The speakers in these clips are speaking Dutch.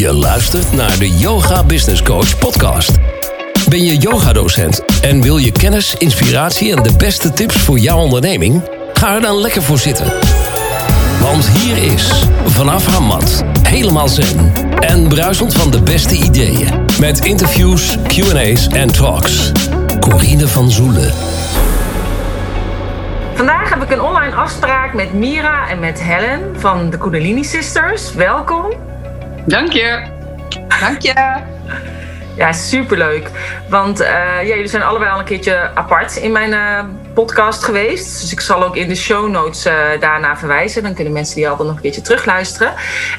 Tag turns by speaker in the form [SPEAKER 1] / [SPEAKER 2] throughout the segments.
[SPEAKER 1] Je luistert naar de Yoga Business Coach podcast. Ben je yogadocent en wil je kennis, inspiratie en de beste tips voor jouw onderneming? Ga er dan lekker voor zitten. Want hier is, vanaf haar mat, helemaal zen en bruisend van de beste ideeën. Met interviews, Q&A's en talks. Corine van Zoelen.
[SPEAKER 2] Vandaag heb ik een online afspraak met Mira en met Helen van de Kundalini Sisters. Welkom.
[SPEAKER 3] Dank je.
[SPEAKER 4] Dank je.
[SPEAKER 2] Ja, superleuk. Want uh, ja, jullie zijn allebei al een keertje apart in mijn uh, podcast geweest. Dus ik zal ook in de show notes uh, daarna verwijzen. Dan kunnen mensen die altijd nog een keertje terugluisteren.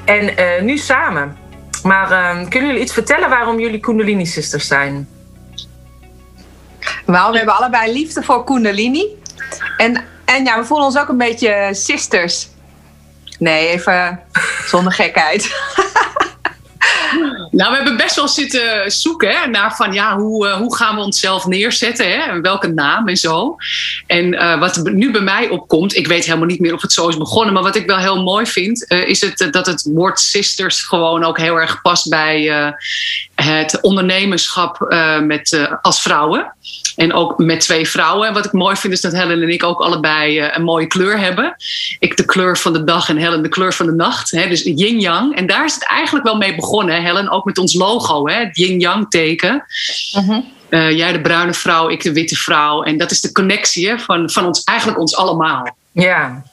[SPEAKER 2] En nu samen. Maar kunnen jullie iets vertellen waarom jullie Kundalini Sisters zijn?
[SPEAKER 4] Wel, we hebben allebei liefde voor Kundalini. En, en ja, we voelen ons ook een beetje sisters. Nee, even zonder gekheid.
[SPEAKER 3] Nou, we hebben best wel zitten zoeken hè, naar van ja, hoe, uh, hoe gaan we onszelf neerzetten hè, welke naam en zo. En uh, wat nu bij mij opkomt, ik weet helemaal niet meer of het zo is begonnen, maar wat ik wel heel mooi vind, uh, is het, dat het woord sisters gewoon ook heel erg past bij het ondernemerschap met, als vrouwen. En ook met twee vrouwen. En wat ik mooi vind is dat Helen en ik ook allebei een mooie kleur hebben. Ik de kleur van de dag en Helen de kleur van de nacht. Hè, dus yin-yang. En daar is het eigenlijk wel mee begonnen, Helen, ook met ons logo, hè, het yin-yang teken. Uh, jij de bruine vrouw, ik de witte vrouw. En dat is de connectie hè, van, van ons, eigenlijk ons allemaal.
[SPEAKER 2] Ja,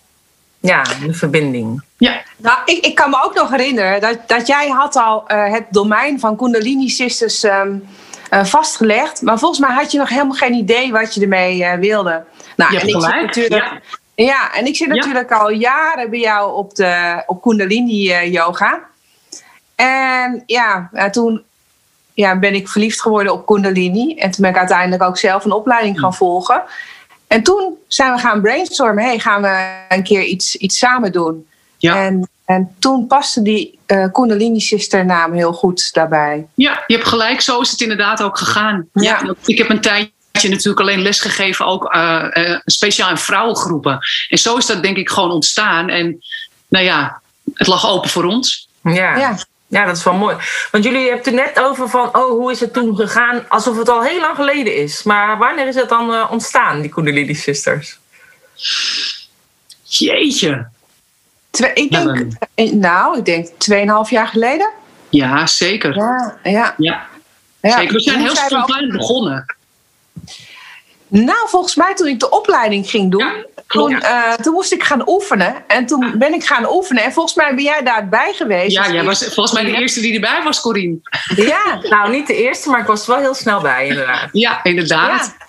[SPEAKER 2] ja de verbinding.
[SPEAKER 4] Ja. Nou, ik, ik kan me ook nog herinneren dat, dat jij had al uh, het domein van Kundalini Sisters um, uh, vastgelegd. Maar volgens mij had je nog helemaal geen idee wat je ermee wilde.
[SPEAKER 3] Nou, je hebt gelijk. Natuurlijk,
[SPEAKER 4] ja. ja. en ik zit natuurlijk al jaren bij jou op, de, op Kundalini yoga. En ja, toen ja, ben ik verliefd geworden op Kundalini. En toen ben ik uiteindelijk ook zelf een opleiding gaan volgen. En toen zijn we gaan brainstormen. Hey, gaan we een keer iets, iets samen doen? Ja. En, en toen paste die uh, Kundalini Sister naam heel goed daarbij.
[SPEAKER 3] Ja, je hebt gelijk. Zo is het inderdaad ook gegaan. Ja. ja ik heb een tijdje natuurlijk alleen lesgegeven, ook uh, uh, speciaal in vrouwengroepen. En zo is dat denk ik gewoon ontstaan. En nou ja, het lag open voor ons.
[SPEAKER 2] Ja. ja. Ja, dat is wel mooi. Want jullie hebben het er net over van, oh, hoe is het toen gegaan? Alsof het al heel lang geleden is. Maar wanneer is het dan uh, ontstaan, die Kundalini Sisters?
[SPEAKER 3] Jeetje.
[SPEAKER 4] Twee, ik denk, ja, nou, ik denk 2,5 jaar geleden.
[SPEAKER 3] Ja, zeker.
[SPEAKER 4] Ja, ja.
[SPEAKER 3] ja. Zeker. We zijn heel spontaan begonnen.
[SPEAKER 4] Nou, volgens mij toen ik de opleiding ging doen, toen, uh, toen, moest ik gaan oefenen. En toen ben ik gaan oefenen. En volgens mij ben jij daarbij geweest.
[SPEAKER 3] Ja, jij was volgens mij de eerste die erbij was, Corine.
[SPEAKER 2] Ja, nou niet de eerste, maar ik was er wel heel snel bij, inderdaad.
[SPEAKER 3] Ja, inderdaad. Ja.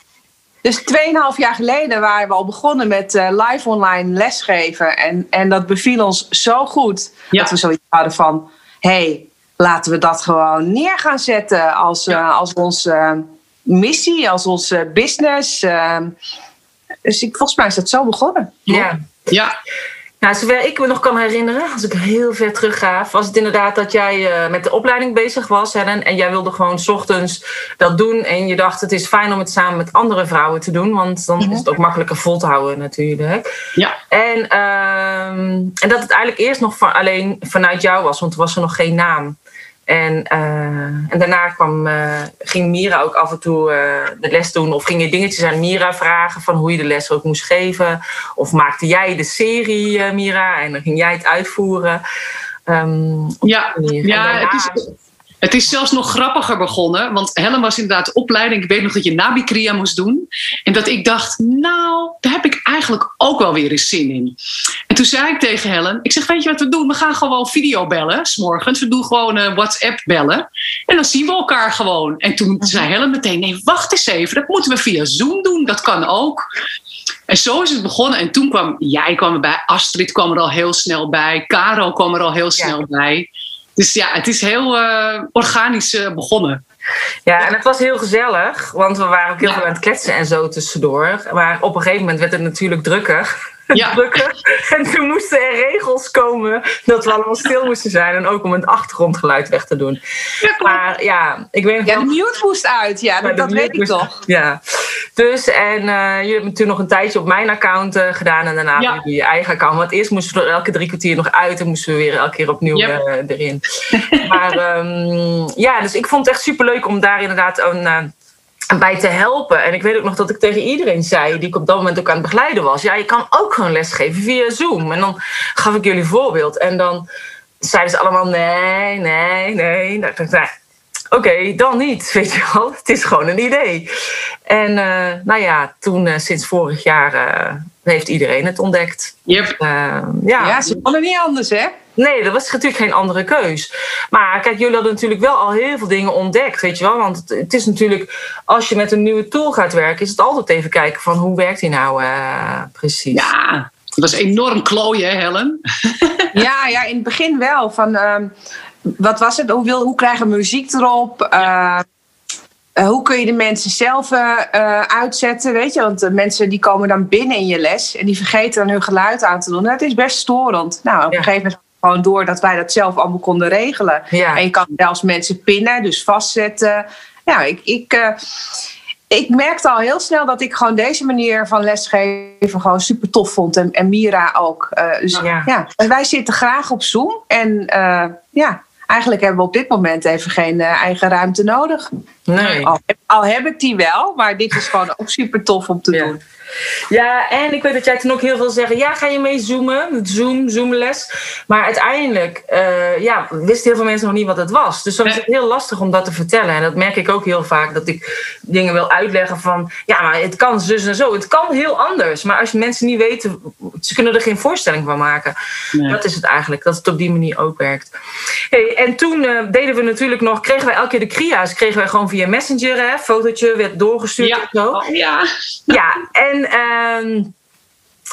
[SPEAKER 4] Dus 2,5 jaar geleden waren we al begonnen met uh, live online lesgeven. En, en dat beviel ons zo goed. Dat we zoiets hadden van: hé, hey, laten we dat gewoon neer gaan zetten als, uh, als onze missie, als onze business. Dus ik, volgens mij is dat zo begonnen.
[SPEAKER 2] Ja. ja. Nou, zover ik me nog kan herinneren, als ik heel ver terug ga, was het inderdaad dat jij uh, met de opleiding bezig was, Helen, en jij wilde gewoon s ochtends dat doen. En je dacht, het is fijn om het samen met andere vrouwen te doen, want dan is het ook makkelijker vol te houden natuurlijk.
[SPEAKER 3] Ja.
[SPEAKER 2] En, um, en dat het eigenlijk eerst nog van, alleen vanuit jou was, want er was er nog geen naam. En, uh, en daarna kwam, uh, ging Mira ook af en toe uh, de les doen. Of ging je dingetjes aan Mira vragen van hoe je de les ook moest geven. Of maakte jij de serie, Mira, en dan ging jij het uitvoeren.
[SPEAKER 3] Um, ja, ja het is, het is zelfs nog grappiger begonnen, want Helen was inderdaad de opleiding. Ik weet nog dat je Nabikria moest doen. En dat ik dacht, nou, daar heb ik eigenlijk ook wel weer eens zin in. En toen zei ik tegen Helen, ik zeg, weet je wat we doen? We gaan gewoon video bellen, s'morgens. We doen gewoon uh, WhatsApp bellen. En dan zien we elkaar gewoon. En toen mhm. zei Helen meteen, nee, wacht eens even. Dat moeten we via Zoom doen, dat kan ook. En zo is het begonnen. En toen kwam jij kwam erbij, Astrid kwam er al heel snel bij, Caro kwam er al heel snel bij. Dus ja, het is heel uh, organisch uh, begonnen.
[SPEAKER 2] Ja, en het was heel gezellig, want we waren ook heel veel aan het kletsen en zo tussendoor. Maar op een gegeven moment werd het natuurlijk drukker. ja. drukken. En toen moesten er regels komen dat we allemaal stil moesten zijn. En ook om het achtergrondgeluid weg te doen. Ja, maar ja, ik weet
[SPEAKER 4] Ja, de mute moest uit. Ja, dat, dat weet ik toch.
[SPEAKER 2] Ja. Dus, en uh, jullie hebben toen nog een tijdje op mijn account uh, gedaan. En daarna ja. je eigen account. Want eerst moesten we er elke drie kwartier nog uit. En moesten we weer elke keer opnieuw yep. uh, erin. maar um, ja, dus ik vond het echt superleuk om daar inderdaad een bij te helpen. En ik weet ook nog dat ik tegen iedereen zei, die ik op dat moment ook aan het begeleiden was: ja, je kan ook gewoon lesgeven via Zoom. En dan gaf ik jullie voorbeeld. En dan zeiden ze allemaal: nee, nee, nee. Nou, nou Oké, dan niet, weet je wel. Het is gewoon een idee. En uh, nou ja, toen uh, sinds vorig jaar uh, heeft iedereen het ontdekt.
[SPEAKER 4] Yep. ja, ja, ze konden niet anders, hè?
[SPEAKER 2] Nee, dat was natuurlijk geen andere keus. Maar kijk, jullie hadden natuurlijk wel al heel veel dingen ontdekt, weet je wel. Want het, het is natuurlijk, als je met een nieuwe tool gaat werken, is het altijd even kijken van hoe werkt die nou uh, precies.
[SPEAKER 3] Ja, dat was enorm klooien, hè, Helen?
[SPEAKER 4] ja, ja, in het begin wel. Van, uh, wat was het? Hoe, wil, hoe krijgen we muziek erop? Uh, uh, hoe kun je de mensen zelf uh, uitzetten? Weet je, want de mensen die komen dan binnen in je les en die vergeten dan hun geluid aan te doen. Dat is best storend. Nou, op een gegeven moment gewoon door dat wij dat zelf allemaal konden regelen. Ja. En je kan zelfs mensen pinnen, dus vastzetten. Ja, ik, ik, ik merkte al heel snel dat ik gewoon deze manier van lesgeven gewoon super tof vond. En, en Mira ook. Dus ja. ja. wij zitten graag op Zoom. En ja, eigenlijk hebben we op dit moment even geen eigen ruimte nodig. Nee. Al, al, heb ik die wel, maar dit is gewoon ook super tof om te ja. doen.
[SPEAKER 2] Ja, en ik weet dat jij toen ook heel veel zeggen: ja, ga je mee zoomen? Zoom, zoomles. Maar uiteindelijk uh, ja, wisten heel veel mensen nog niet wat het was. Dus dan is het heel lastig om dat te vertellen. En dat merk ik ook heel vaak, dat ik dingen wil uitleggen van: ja, maar het kan zus en zo. Het kan heel anders. Maar als je mensen niet weten, ze kunnen er geen voorstelling van maken. Nee. Dat is het eigenlijk, dat het op die manier ook werkt. Hey, en toen uh, deden we natuurlijk nog, kregen wij elke keer de cria's, kregen wij gewoon via Messenger, hè, fotootje werd doorgestuurd
[SPEAKER 3] ja.
[SPEAKER 2] of zo.
[SPEAKER 3] Oh, ja.
[SPEAKER 2] Ja, en en,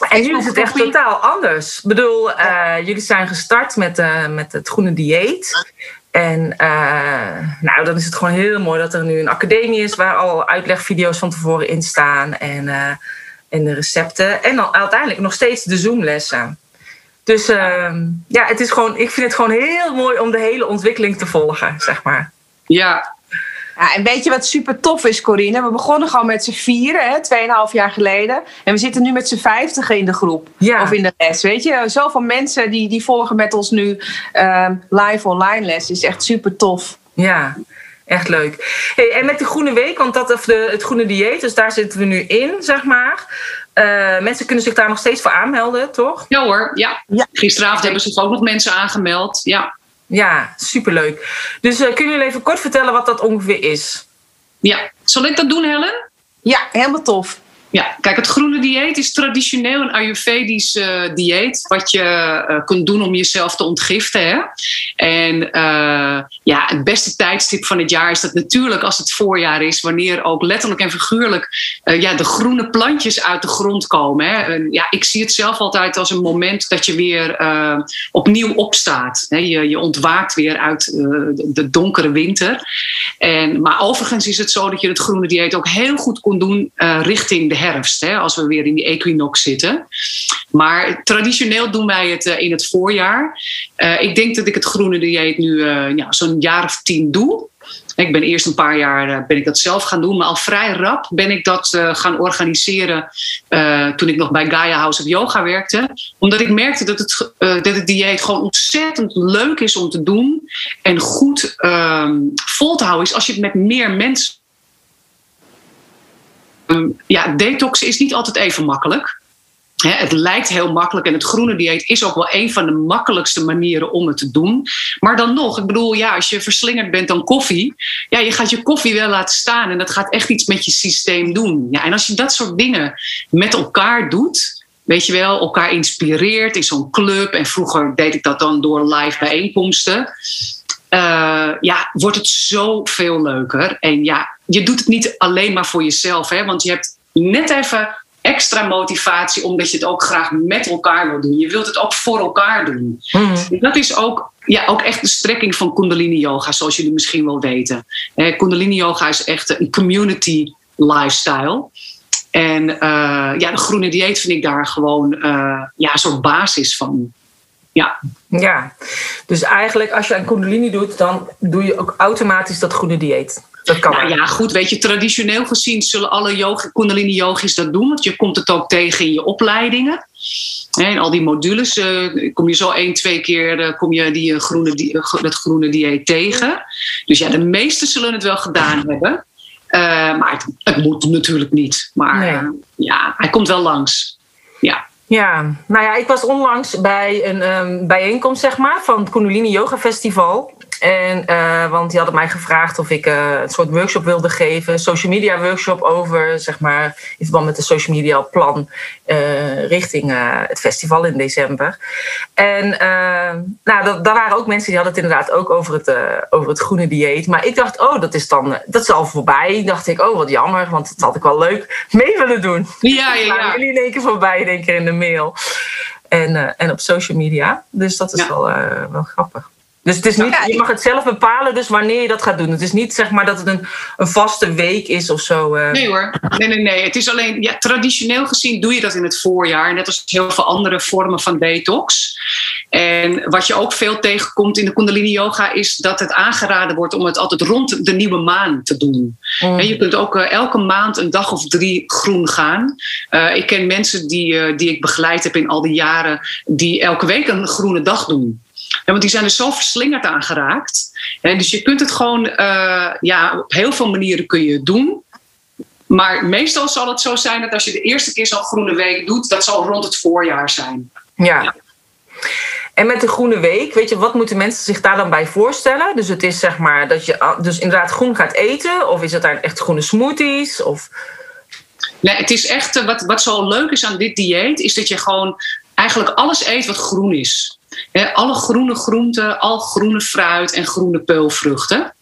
[SPEAKER 2] en nu is het echt totaal anders. Ik bedoel, uh, jullie zijn gestart met, uh, met het groene dieet. En uh, nou, dan is het gewoon heel mooi dat er nu een academie is waar al uitlegvideo's van tevoren in staan en, en de recepten. En dan uiteindelijk nog steeds de Zoomlessen. Dus ja, het is gewoon, ik vind het gewoon heel mooi om de hele ontwikkeling te volgen, zeg maar.
[SPEAKER 3] Ja,
[SPEAKER 4] ja, en weet je wat super tof is, Corine? We begonnen gewoon met z'n vieren, hè, tweeënhalf jaar geleden. En we zitten nu met z'n vijftigen in de groep. Ja. Of in de les, weet je. Zoveel mensen die, die volgen met ons nu uh, live online les. is echt super tof.
[SPEAKER 2] Ja, echt leuk. Hey, en met de Groene Week, want dat of de, het Groene Dieet, dus daar zitten we nu in, zeg maar. Uh, mensen kunnen zich daar nog steeds voor aanmelden, toch?
[SPEAKER 3] Ja hoor, ja. ja. Gisteravond hebben zich ook nog mensen aangemeld, ja.
[SPEAKER 2] Ja, superleuk. Dus uh, kunnen jullie even kort vertellen wat dat ongeveer is?
[SPEAKER 3] Ja, zal ik dat doen, Helen?
[SPEAKER 4] Ja, helemaal tof.
[SPEAKER 3] Ja, kijk, het groene dieet is traditioneel een Ayurvedisch uh, dieet. Wat je uh, kunt doen om jezelf te ontgiften. Hè? En uh, ja, het beste tijdstip van het jaar is dat natuurlijk als het voorjaar is. Wanneer ook letterlijk en figuurlijk ja, de groene plantjes uit de grond komen. Hè? En, ja, ik zie het zelf altijd als een moment dat je weer opnieuw opstaat. Hè? Je, je ontwaakt weer uit de, de donkere winter. En, maar overigens is het zo dat je het groene dieet ook heel goed kon doen richting de herfst, hè, als we weer in die equinox zitten. Maar traditioneel doen wij het uh, in het voorjaar. Uh, ik denk dat ik het groene dieet nu uh, ja, zo'n jaar of tien doe. Ik ben eerst een paar jaar ben ik dat zelf gaan doen, maar al vrij rap ben ik dat gaan organiseren toen ik nog bij Gaia House of Yoga werkte. Omdat ik merkte dat het, dat het dieet gewoon ontzettend leuk is om te doen en goed ehm, vol te houden is als je het met meer mensen ja, detox is niet altijd even makkelijk. het lijkt heel makkelijk en het groene dieet is ook wel een van de makkelijkste manieren om het te doen. Maar dan nog, ik bedoel, ja, als je verslingerd bent aan koffie, ja, je gaat je koffie wel laten staan en dat gaat echt iets met je systeem doen. Ja, en als je dat soort dingen met elkaar doet, weet je wel, elkaar inspireert in zo'n club. En vroeger deed ik dat dan door live bijeenkomsten. Uh, ja, wordt het zoveel leuker. En ja, je doet het niet alleen maar voor jezelf, hè, want je hebt net even extra motivatie omdat je het ook graag met elkaar wil doen. Je wilt het ook voor elkaar doen. Mm. Dat is ook, ja, ook echt de strekking van Kundalini Yoga, zoals jullie misschien wel weten. Kundalini Yoga is echt een community lifestyle. En ja, de groene dieet vind ik daar gewoon ja, een soort basis van. Ja.
[SPEAKER 2] ja, dus eigenlijk als je een kundalini doet, dan doe je ook automatisch dat groene dieet. Dat kan
[SPEAKER 3] nou, ja, goed, weet je, traditioneel gezien zullen alle yoga, kundalini yogis dat doen, want je komt het ook tegen in je opleidingen. En al die modules, uh, kom je zo één, twee keer uh, kom je die, uh, groene, die, dat groene dieet tegen. Dus ja, de meesten zullen het wel gedaan hebben. maar het, het, moet natuurlijk niet. Maar ja, hij komt wel langs. Ja.
[SPEAKER 2] Ja, nou ja, ik was onlangs bij een um, bijeenkomst zeg maar, van het Kundalini Yoga Festival. En, uh, want die hadden mij gevraagd of ik uh, een soort workshop wilde geven. Social media workshop over, zeg maar, in verband met de social media plan uh, richting het festival in december. En nou, dat, daar waren ook mensen die hadden het inderdaad ook over het, over het groene dieet. Maar ik dacht, oh, dat is dan, dat is al voorbij. Dacht ik, oh, wat jammer, want dat had ik wel leuk mee willen doen.
[SPEAKER 3] Ja, ja, ja.
[SPEAKER 2] jullie in één keer voorbij, denk ik, in de mail. En, en op social media. Dus dat is ja. wel, wel grappig. Dus het is niet, je mag het zelf bepalen dus wanneer je dat gaat doen. Het is niet zeg maar dat het een, een vaste week is of zo.
[SPEAKER 3] Uh. Nee hoor, nee, nee, nee. Het is alleen, ja, traditioneel gezien doe je dat in het voorjaar. Net als heel veel andere vormen van detox. En wat je ook veel tegenkomt in de Kundalini Yoga is dat het aangeraden wordt om het altijd rond de nieuwe maan te doen. Mm. En je kunt ook uh, elke maand een dag of drie groen gaan. Uh, ik ken mensen die, die ik begeleid heb in al die jaren, die elke week een groene dag doen. Ja, want die zijn er zo verslingerd aan geraakt. Dus je kunt het gewoon, uh, ja, op heel veel manieren kun je het doen. Maar meestal zal het zo zijn dat als je de eerste keer zo'n groene week doet, dat zal rond het voorjaar zijn.
[SPEAKER 2] Ja. ja. En met de groene week, weet je, wat moeten mensen zich daar dan bij voorstellen? Dus het is zeg maar dat je dus inderdaad groen gaat eten, of is het daar echt groene smoothies? Of...
[SPEAKER 3] Nee, het is echt, wat, wat zo leuk is aan dit dieet, is dat je gewoon eigenlijk alles eet wat groen is alle groene groenten, al groene fruit en groene peulvruchten.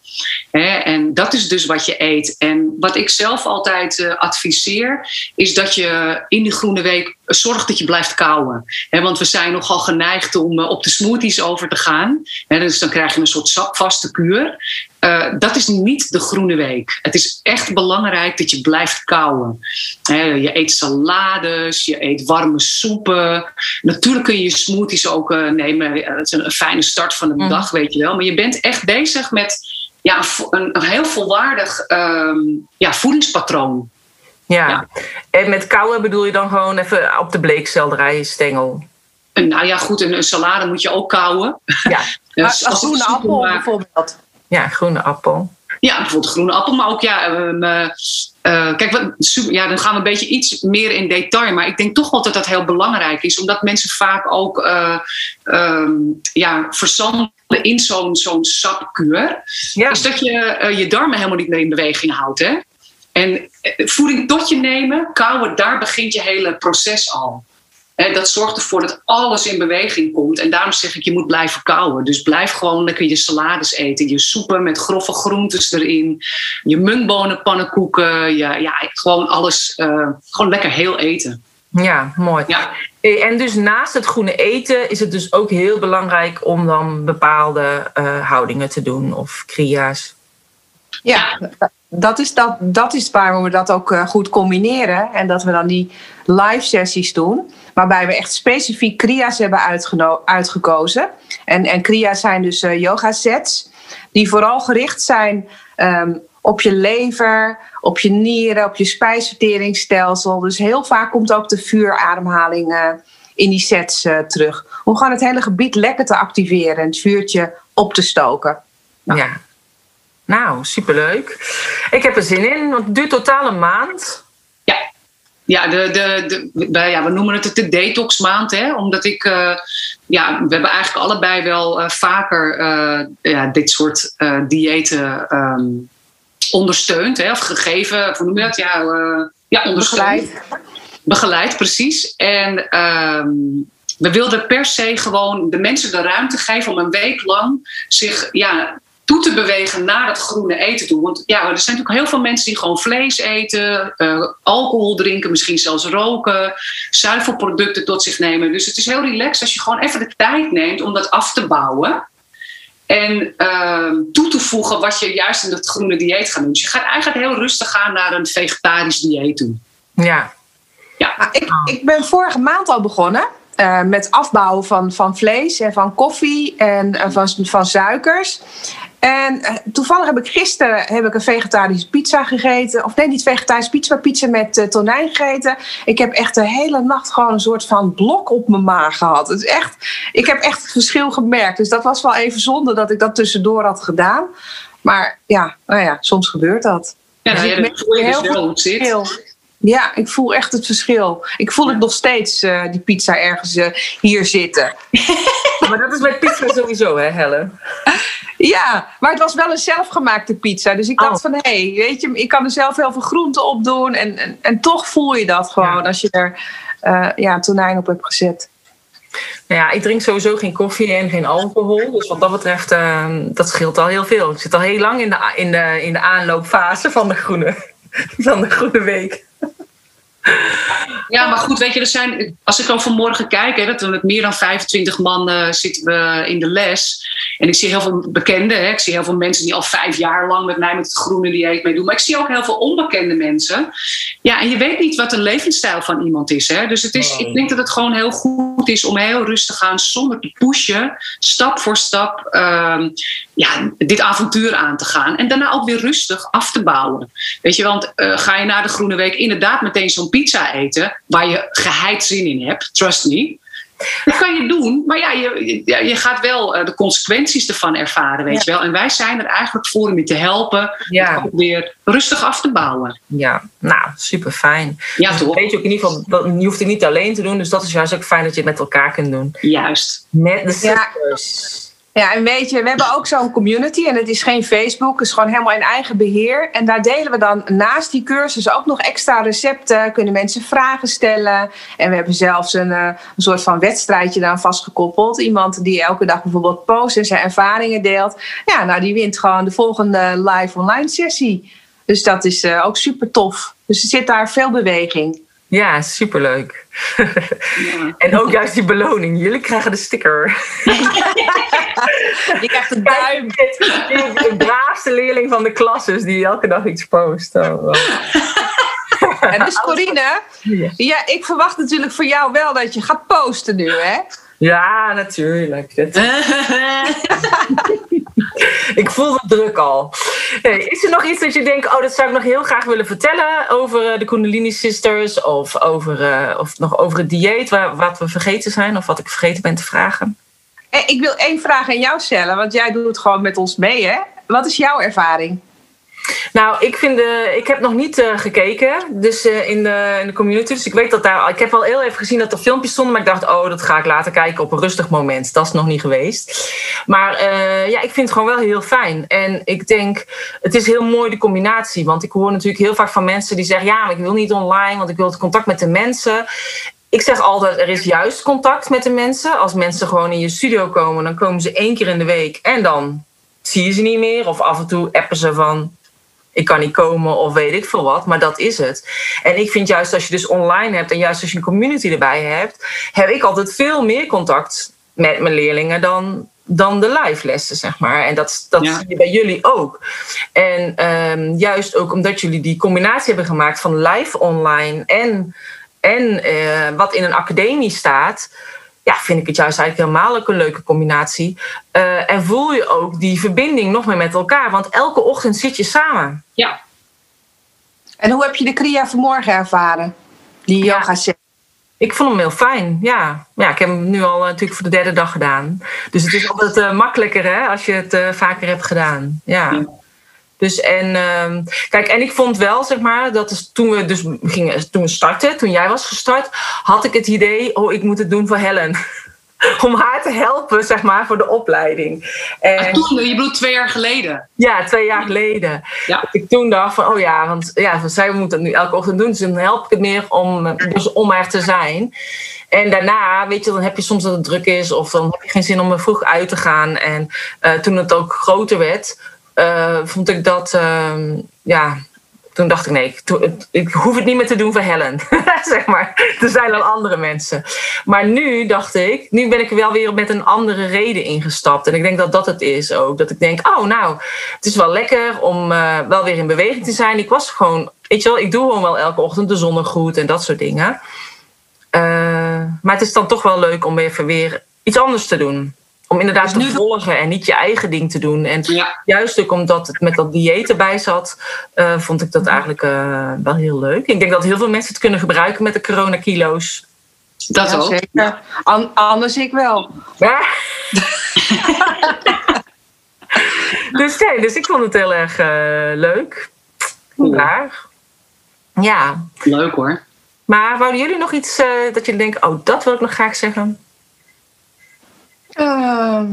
[SPEAKER 3] En dat is dus wat je eet. En wat ik zelf altijd uh, adviseer, is dat je in die groene week zorgt dat je blijft kouwen. want we zijn nogal geneigd om uh, op de smoothies over te gaan. dus dan krijg je een soort sapvaste kuur. Uh, dat is niet de groene week. Het is echt belangrijk dat je blijft kouwen. je eet salades, je eet warme soepen. Natuurlijk kun je je smoothies ook nemen. Dat is een, een, fijne start van de mm. dag, weet je wel. Maar je bent echt bezig met ja, een, een heel volwaardig um, ja, voedingspatroon.
[SPEAKER 2] Ja. ja. en met kouwen bedoel je dan gewoon even op de bleekselderijstengel?
[SPEAKER 3] Nou ja, goed, een, salade moet je ook kouwen.
[SPEAKER 2] Ja, dus als groene appel bijvoorbeeld. Ja, groene appel.
[SPEAKER 3] Ja, bijvoorbeeld groene appel, maar ook ja. Um, uh, kijk, wat, ja, dan gaan we een beetje iets meer in detail. Maar ik denk toch wel dat dat heel belangrijk is, omdat mensen vaak ook uh, um, ja, verzanden in zo'n zo'n sapkuur. Ja. Is dat je uh, je darmen helemaal niet meer in beweging houdt. Hè? En voeding tot je nemen, kouwen, daar begint je hele proces al dat zorgt ervoor dat alles in beweging komt. En daarom zeg ik, je moet blijven kouwen. Dus blijf gewoon lekker je salades eten. Je soepen met grove groentes erin. Je muntbonenpannenkoeken. Ja, ja, gewoon alles. Uh, gewoon lekker heel eten.
[SPEAKER 2] Ja, mooi. Ja. En dus naast het groene eten is het dus ook heel belangrijk om dan bepaalde uh, houdingen te doen of kria's.
[SPEAKER 4] Ja, dat is, dat, dat is waarom we dat ook uh, goed combineren. En dat we dan die live sessies doen. Waarbij we echt specifiek kriya's hebben uitgekozen. En, en kriya's zijn dus uh, yoga sets. Die vooral gericht zijn um, op je lever, op je nieren, op je spijsverteringsstelsel. Dus heel vaak komt ook de vuurademhaling uh, in die sets uh, terug. Om gewoon het hele gebied lekker te activeren en het vuurtje op te stoken.
[SPEAKER 2] Nou. Ja. Nou, superleuk. Ik heb er zin in, want het duurt totaal een maand.
[SPEAKER 3] Ja, de, de, de, ja, we noemen het de detoxmaand, hè, omdat ik, uh, ja, we hebben eigenlijk allebei wel uh, vaker uh, ja, dit soort diëten um, ondersteund, hè, of gegeven, hoe noem je dat? Ja, ja ondersteund. Begeleid. Begeleid, precies. En um, we wilden per se gewoon de mensen de ruimte geven om een week lang zich ja, toe te bewegen naar het groene eten toe. Want ja, er zijn natuurlijk heel veel mensen die gewoon vlees eten, uh, alcohol drinken, misschien zelfs roken, zuivelproducten tot zich nemen. Dus het is heel relaxed als je gewoon even de tijd neemt om dat af te bouwen. En uh, toe te voegen wat je juist in het groene dieet gaat doen. Dus je gaat eigenlijk heel rustig gaan naar een vegetarisch dieet toe.
[SPEAKER 2] Ja.
[SPEAKER 4] ja. Nou, ik, ik ben vorige maand al begonnen. Uh, met afbouwen van, van vlees en van koffie en uh, van, van suikers. En uh, toevallig heb ik gisteren heb ik een vegetarische pizza gegeten. Of nee, niet vegetarische pizza, maar pizza met tonijn gegeten. Ik heb echt de hele nacht gewoon een soort van blok op mijn maag gehad. Het is echt, ik heb echt het verschil gemerkt. Dus dat was wel even zonde dat ik dat tussendoor had gedaan. Maar ja, nou ja, soms gebeurt dat.
[SPEAKER 3] Ja, dus ja, ik heel veel.
[SPEAKER 4] Ja, ik voel echt het verschil. Ik voel het nog steeds, uh, die pizza ergens uh, hier zitten.
[SPEAKER 2] maar dat is met pizza sowieso, hè, Helle?
[SPEAKER 4] Ja, maar het was wel een zelfgemaakte pizza. Dus ik dacht oh. van, hé, hey, weet je, ik kan er zelf heel veel groenten op doen. En, en, en toch voel je dat gewoon ja. als je er uh, ja, tonijn op hebt gezet.
[SPEAKER 2] Nou ja, ik drink sowieso geen koffie en geen alcohol. Dus wat dat betreft, uh, dat scheelt al heel veel. Ik zit al heel lang in de, in de, in de aanloopfase van de groene, van de groene week.
[SPEAKER 3] Ja, maar goed, weet je, er zijn, als ik dan vanmorgen kijk, hè, dat we met meer dan 25 man uh, zitten we in de les. En ik zie heel veel bekenden. Hè, ik zie heel veel mensen die al vijf jaar lang met mij met het groene dieet meedoen. Maar ik zie ook heel veel onbekende mensen. Ja, en je weet niet wat de levensstijl van iemand is. Hè? Dus het is, ik denk dat het gewoon heel goed is om heel rustig aan, zonder te pushen, stap voor stap, uh, ja, dit avontuur aan te gaan. En daarna ook weer rustig af te bouwen. Weet je, want uh, ga je na de Groene Week inderdaad meteen zo'n pizza eten, waar je geheid zin in hebt, trust me. Dat kan je doen, maar ja, je, je gaat wel uh, de consequenties ervan ervaren, weet ja. je wel. En wij zijn er eigenlijk voor om je te helpen ja. om weer rustig af te bouwen.
[SPEAKER 2] Ja, nou, super fijn.
[SPEAKER 3] Ja,
[SPEAKER 2] dus
[SPEAKER 3] toch?
[SPEAKER 2] Weet je ook in ieder geval, je hoeft het niet alleen te doen, dus dat is juist ook fijn dat je het met elkaar kunt doen.
[SPEAKER 3] Juist.
[SPEAKER 2] Met de sisters.
[SPEAKER 4] Ja, en weet je, we hebben ook zo'n community en het is geen Facebook, het is gewoon helemaal in eigen beheer. En daar delen we dan naast die cursus ook nog extra recepten, kunnen mensen vragen stellen. En we hebben zelfs een, uh, een soort van wedstrijdje dan vastgekoppeld. Iemand die elke dag bijvoorbeeld post en zijn ervaringen deelt. Ja, nou die wint gewoon de volgende live online sessie. Dus dat is uh, ook super tof. Dus er zit daar veel beweging.
[SPEAKER 2] Ja, superleuk. Ja. en ook juist die beloning. Jullie krijgen de sticker.
[SPEAKER 4] Je krijgt een duim.
[SPEAKER 2] De braafste leerling van de klas is die elke dag iets post. Oh, oh.
[SPEAKER 4] En dus Corine, ja, ik verwacht natuurlijk voor jou wel dat je gaat posten nu, hè?
[SPEAKER 2] Ja, natuurlijk. ik voel de druk al. Hey, is er nog iets dat je denkt, oh, dat zou ik nog heel graag willen vertellen over uh, de Kundalini Sisters of, over, uh, of nog over het dieet, waar, wat we vergeten zijn of wat ik vergeten ben te vragen?
[SPEAKER 4] Hey, ik wil één vraag aan jou stellen, want jij doet gewoon met ons mee, hè? Wat is jouw ervaring?
[SPEAKER 2] Nou, ik, vind de, ik heb nog niet uh, gekeken dus, uh, in, de, in de community. Dus ik weet dat daar. Ik heb al heel even gezien dat er filmpjes stonden. Maar ik dacht, oh, dat ga ik later kijken op een rustig moment. Dat is nog niet geweest. Maar ja, ik vind het gewoon wel heel fijn. En ik denk, het is heel mooi de combinatie. Want ik hoor natuurlijk heel vaak van mensen die zeggen: ja, maar ik wil niet online, want ik wil het contact met de mensen. Ik zeg altijd, er is juist contact met de mensen. Als mensen gewoon in je studio komen, dan komen ze één keer in de week en dan zie je ze niet meer. Of af en toe appen ze van ik kan niet komen of weet ik veel wat, maar dat is het. En ik vind juist als je dus online hebt en juist als je een community erbij hebt, heb ik altijd veel meer contact met mijn leerlingen dan, dan de live lessen, zeg maar. En dat, dat ja. zie je bij jullie ook. En um, juist ook omdat jullie die combinatie hebben gemaakt van live online en, en uh, wat in een academie staat ja, vind ik het juist eigenlijk helemaal ook een leuke combinatie. Uh, en voel je ook die verbinding nog meer met elkaar. Want elke ochtend zit je samen.
[SPEAKER 3] Ja.
[SPEAKER 4] En hoe heb je de Kriya vanmorgen ervaren? Die yoga ja. set?
[SPEAKER 2] Ik vond hem heel fijn, ja. ja. Ik heb hem nu al uh, natuurlijk voor de derde dag gedaan. Dus het is altijd uh, makkelijker hè, als je het vaker hebt gedaan. ja. ja. Dus en uh, kijk, en ik vond wel, zeg maar, dat is toen we dus gingen, toen we startten, toen jij was gestart, had ik het idee, oh, ik moet het doen voor Helen. Om haar te helpen, zeg maar, voor de opleiding.
[SPEAKER 3] En, Ach, toen, je bedoelt twee jaar geleden?
[SPEAKER 2] Ja, twee jaar geleden. Ja. Dat ik toen dacht van, oh ja, want ja, zij moeten het nu elke ochtend doen. Dus dan help ik het meer om, dus om er te zijn. En daarna, weet je, dan heb je soms dat het druk is. Of dan heb je geen zin om er vroeg uit te gaan. En uh, toen het ook groter werd uh, vond ik dat, uh, ja, toen dacht ik nee, ik, hoef het niet meer te doen voor Helen. zeg maar. Er zijn al andere mensen. Maar nu dacht ik, nu ben ik wel weer met een andere reden ingestapt. En ik denk dat dat het is ook. Dat ik denk, oh nou, het is wel lekker om uh, wel weer in beweging te zijn. Ik was gewoon weet je wel, ik doe gewoon wel elke ochtend de zonnegroet en dat soort dingen. Uh, maar het is dan toch wel leuk om even weer iets anders te doen. Om inderdaad te volgen en niet je eigen ding te doen. En
[SPEAKER 3] ja.
[SPEAKER 2] juist ook omdat het met dat dieet erbij zat, uh, vond ik dat eigenlijk uh, wel heel leuk. Ik denk dat heel veel mensen het kunnen gebruiken met de coronakilo's.
[SPEAKER 3] Dat
[SPEAKER 4] Ja,
[SPEAKER 3] ook.
[SPEAKER 4] zeker. An- anders ik wel.
[SPEAKER 2] Ja. dus nee, dus ik vond het heel erg uh, leuk. Klaar. Ja.
[SPEAKER 3] Leuk hoor.
[SPEAKER 2] Maar wouden jullie nog iets uh, dat jullie denken, oh, dat wil ik nog graag zeggen?
[SPEAKER 4] Ehm,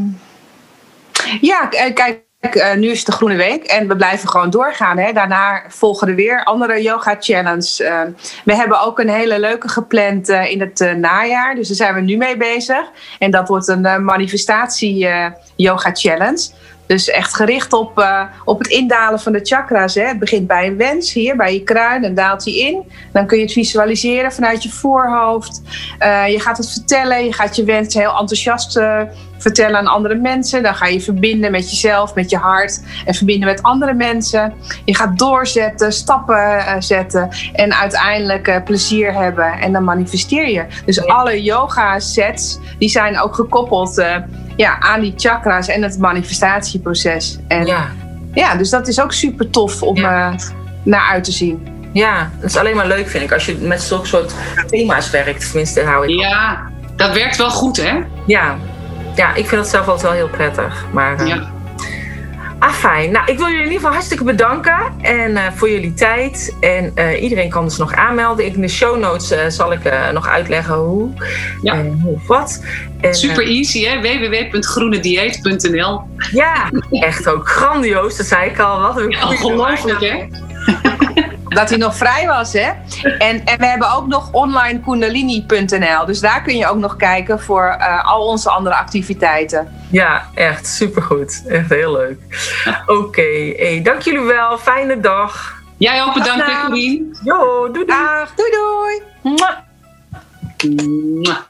[SPEAKER 4] ja, k- kijk, uh, nu is de Groene Week en we blijven gewoon doorgaan. Hè. Daarna volgen er weer andere yoga challenge. Uh, we hebben ook een hele leuke gepland uh, in het najaar. Dus daar zijn we nu mee bezig. En dat wordt een manifestatie yoga challenge. Dus echt gericht op, uh, op het indalen van de chakras. Hè. Het begint bij een wens hier, bij je kruin, en daalt die in. Dan kun je het visualiseren vanuit je voorhoofd. Uh, je gaat het vertellen, je gaat je wens heel enthousiast uh, vertellen aan andere mensen. Dan ga je verbinden met jezelf, met je hart en verbinden met andere mensen. Je gaat doorzetten, stappen zetten en uiteindelijk plezier hebben. En dan manifesteer je. Dus ja. alle yoga sets die zijn ook gekoppeld ja, aan die chakras en het manifestatieproces. En
[SPEAKER 2] ja.
[SPEAKER 4] ja, dus dat is ook super tof om ja. uh, naar uit te zien.
[SPEAKER 2] Ja, dat is alleen maar leuk vind ik als je met zulke soort thema's werkt. Tenminste, hou ik.
[SPEAKER 3] Ja, dat werkt wel goed, hè?
[SPEAKER 2] Ja, ja ik vind dat zelf altijd wel heel prettig. Maar, uh,
[SPEAKER 3] ja.
[SPEAKER 2] Ah, fijn. Nou, ik wil jullie in ieder geval hartstikke bedanken en, uh, voor jullie tijd. En uh, iedereen kan dus nog aanmelden. In de show notes uh, zal ik nog uitleggen hoe
[SPEAKER 3] ja.
[SPEAKER 2] en hoe of wat.
[SPEAKER 3] En, Super easy, hè? www.groenedieet.nl
[SPEAKER 2] Ja, echt ook grandioos. Dat zei ik al. Wat een
[SPEAKER 3] ja, ongelooflijk, hè?
[SPEAKER 4] Dat hij nog vrij was, hè? En, en we hebben ook nog online kundalini.nl. Dus daar kun je ook nog kijken voor uh, al onze andere activiteiten.
[SPEAKER 2] Ja, echt supergoed. Echt heel leuk. Oké, okay. hey, dank jullie wel. Fijne dag.
[SPEAKER 3] Jij ook bedankt, Corine.
[SPEAKER 2] Jo, doei doei.
[SPEAKER 4] Dag, doei doei.
[SPEAKER 3] Mwah. Mwah.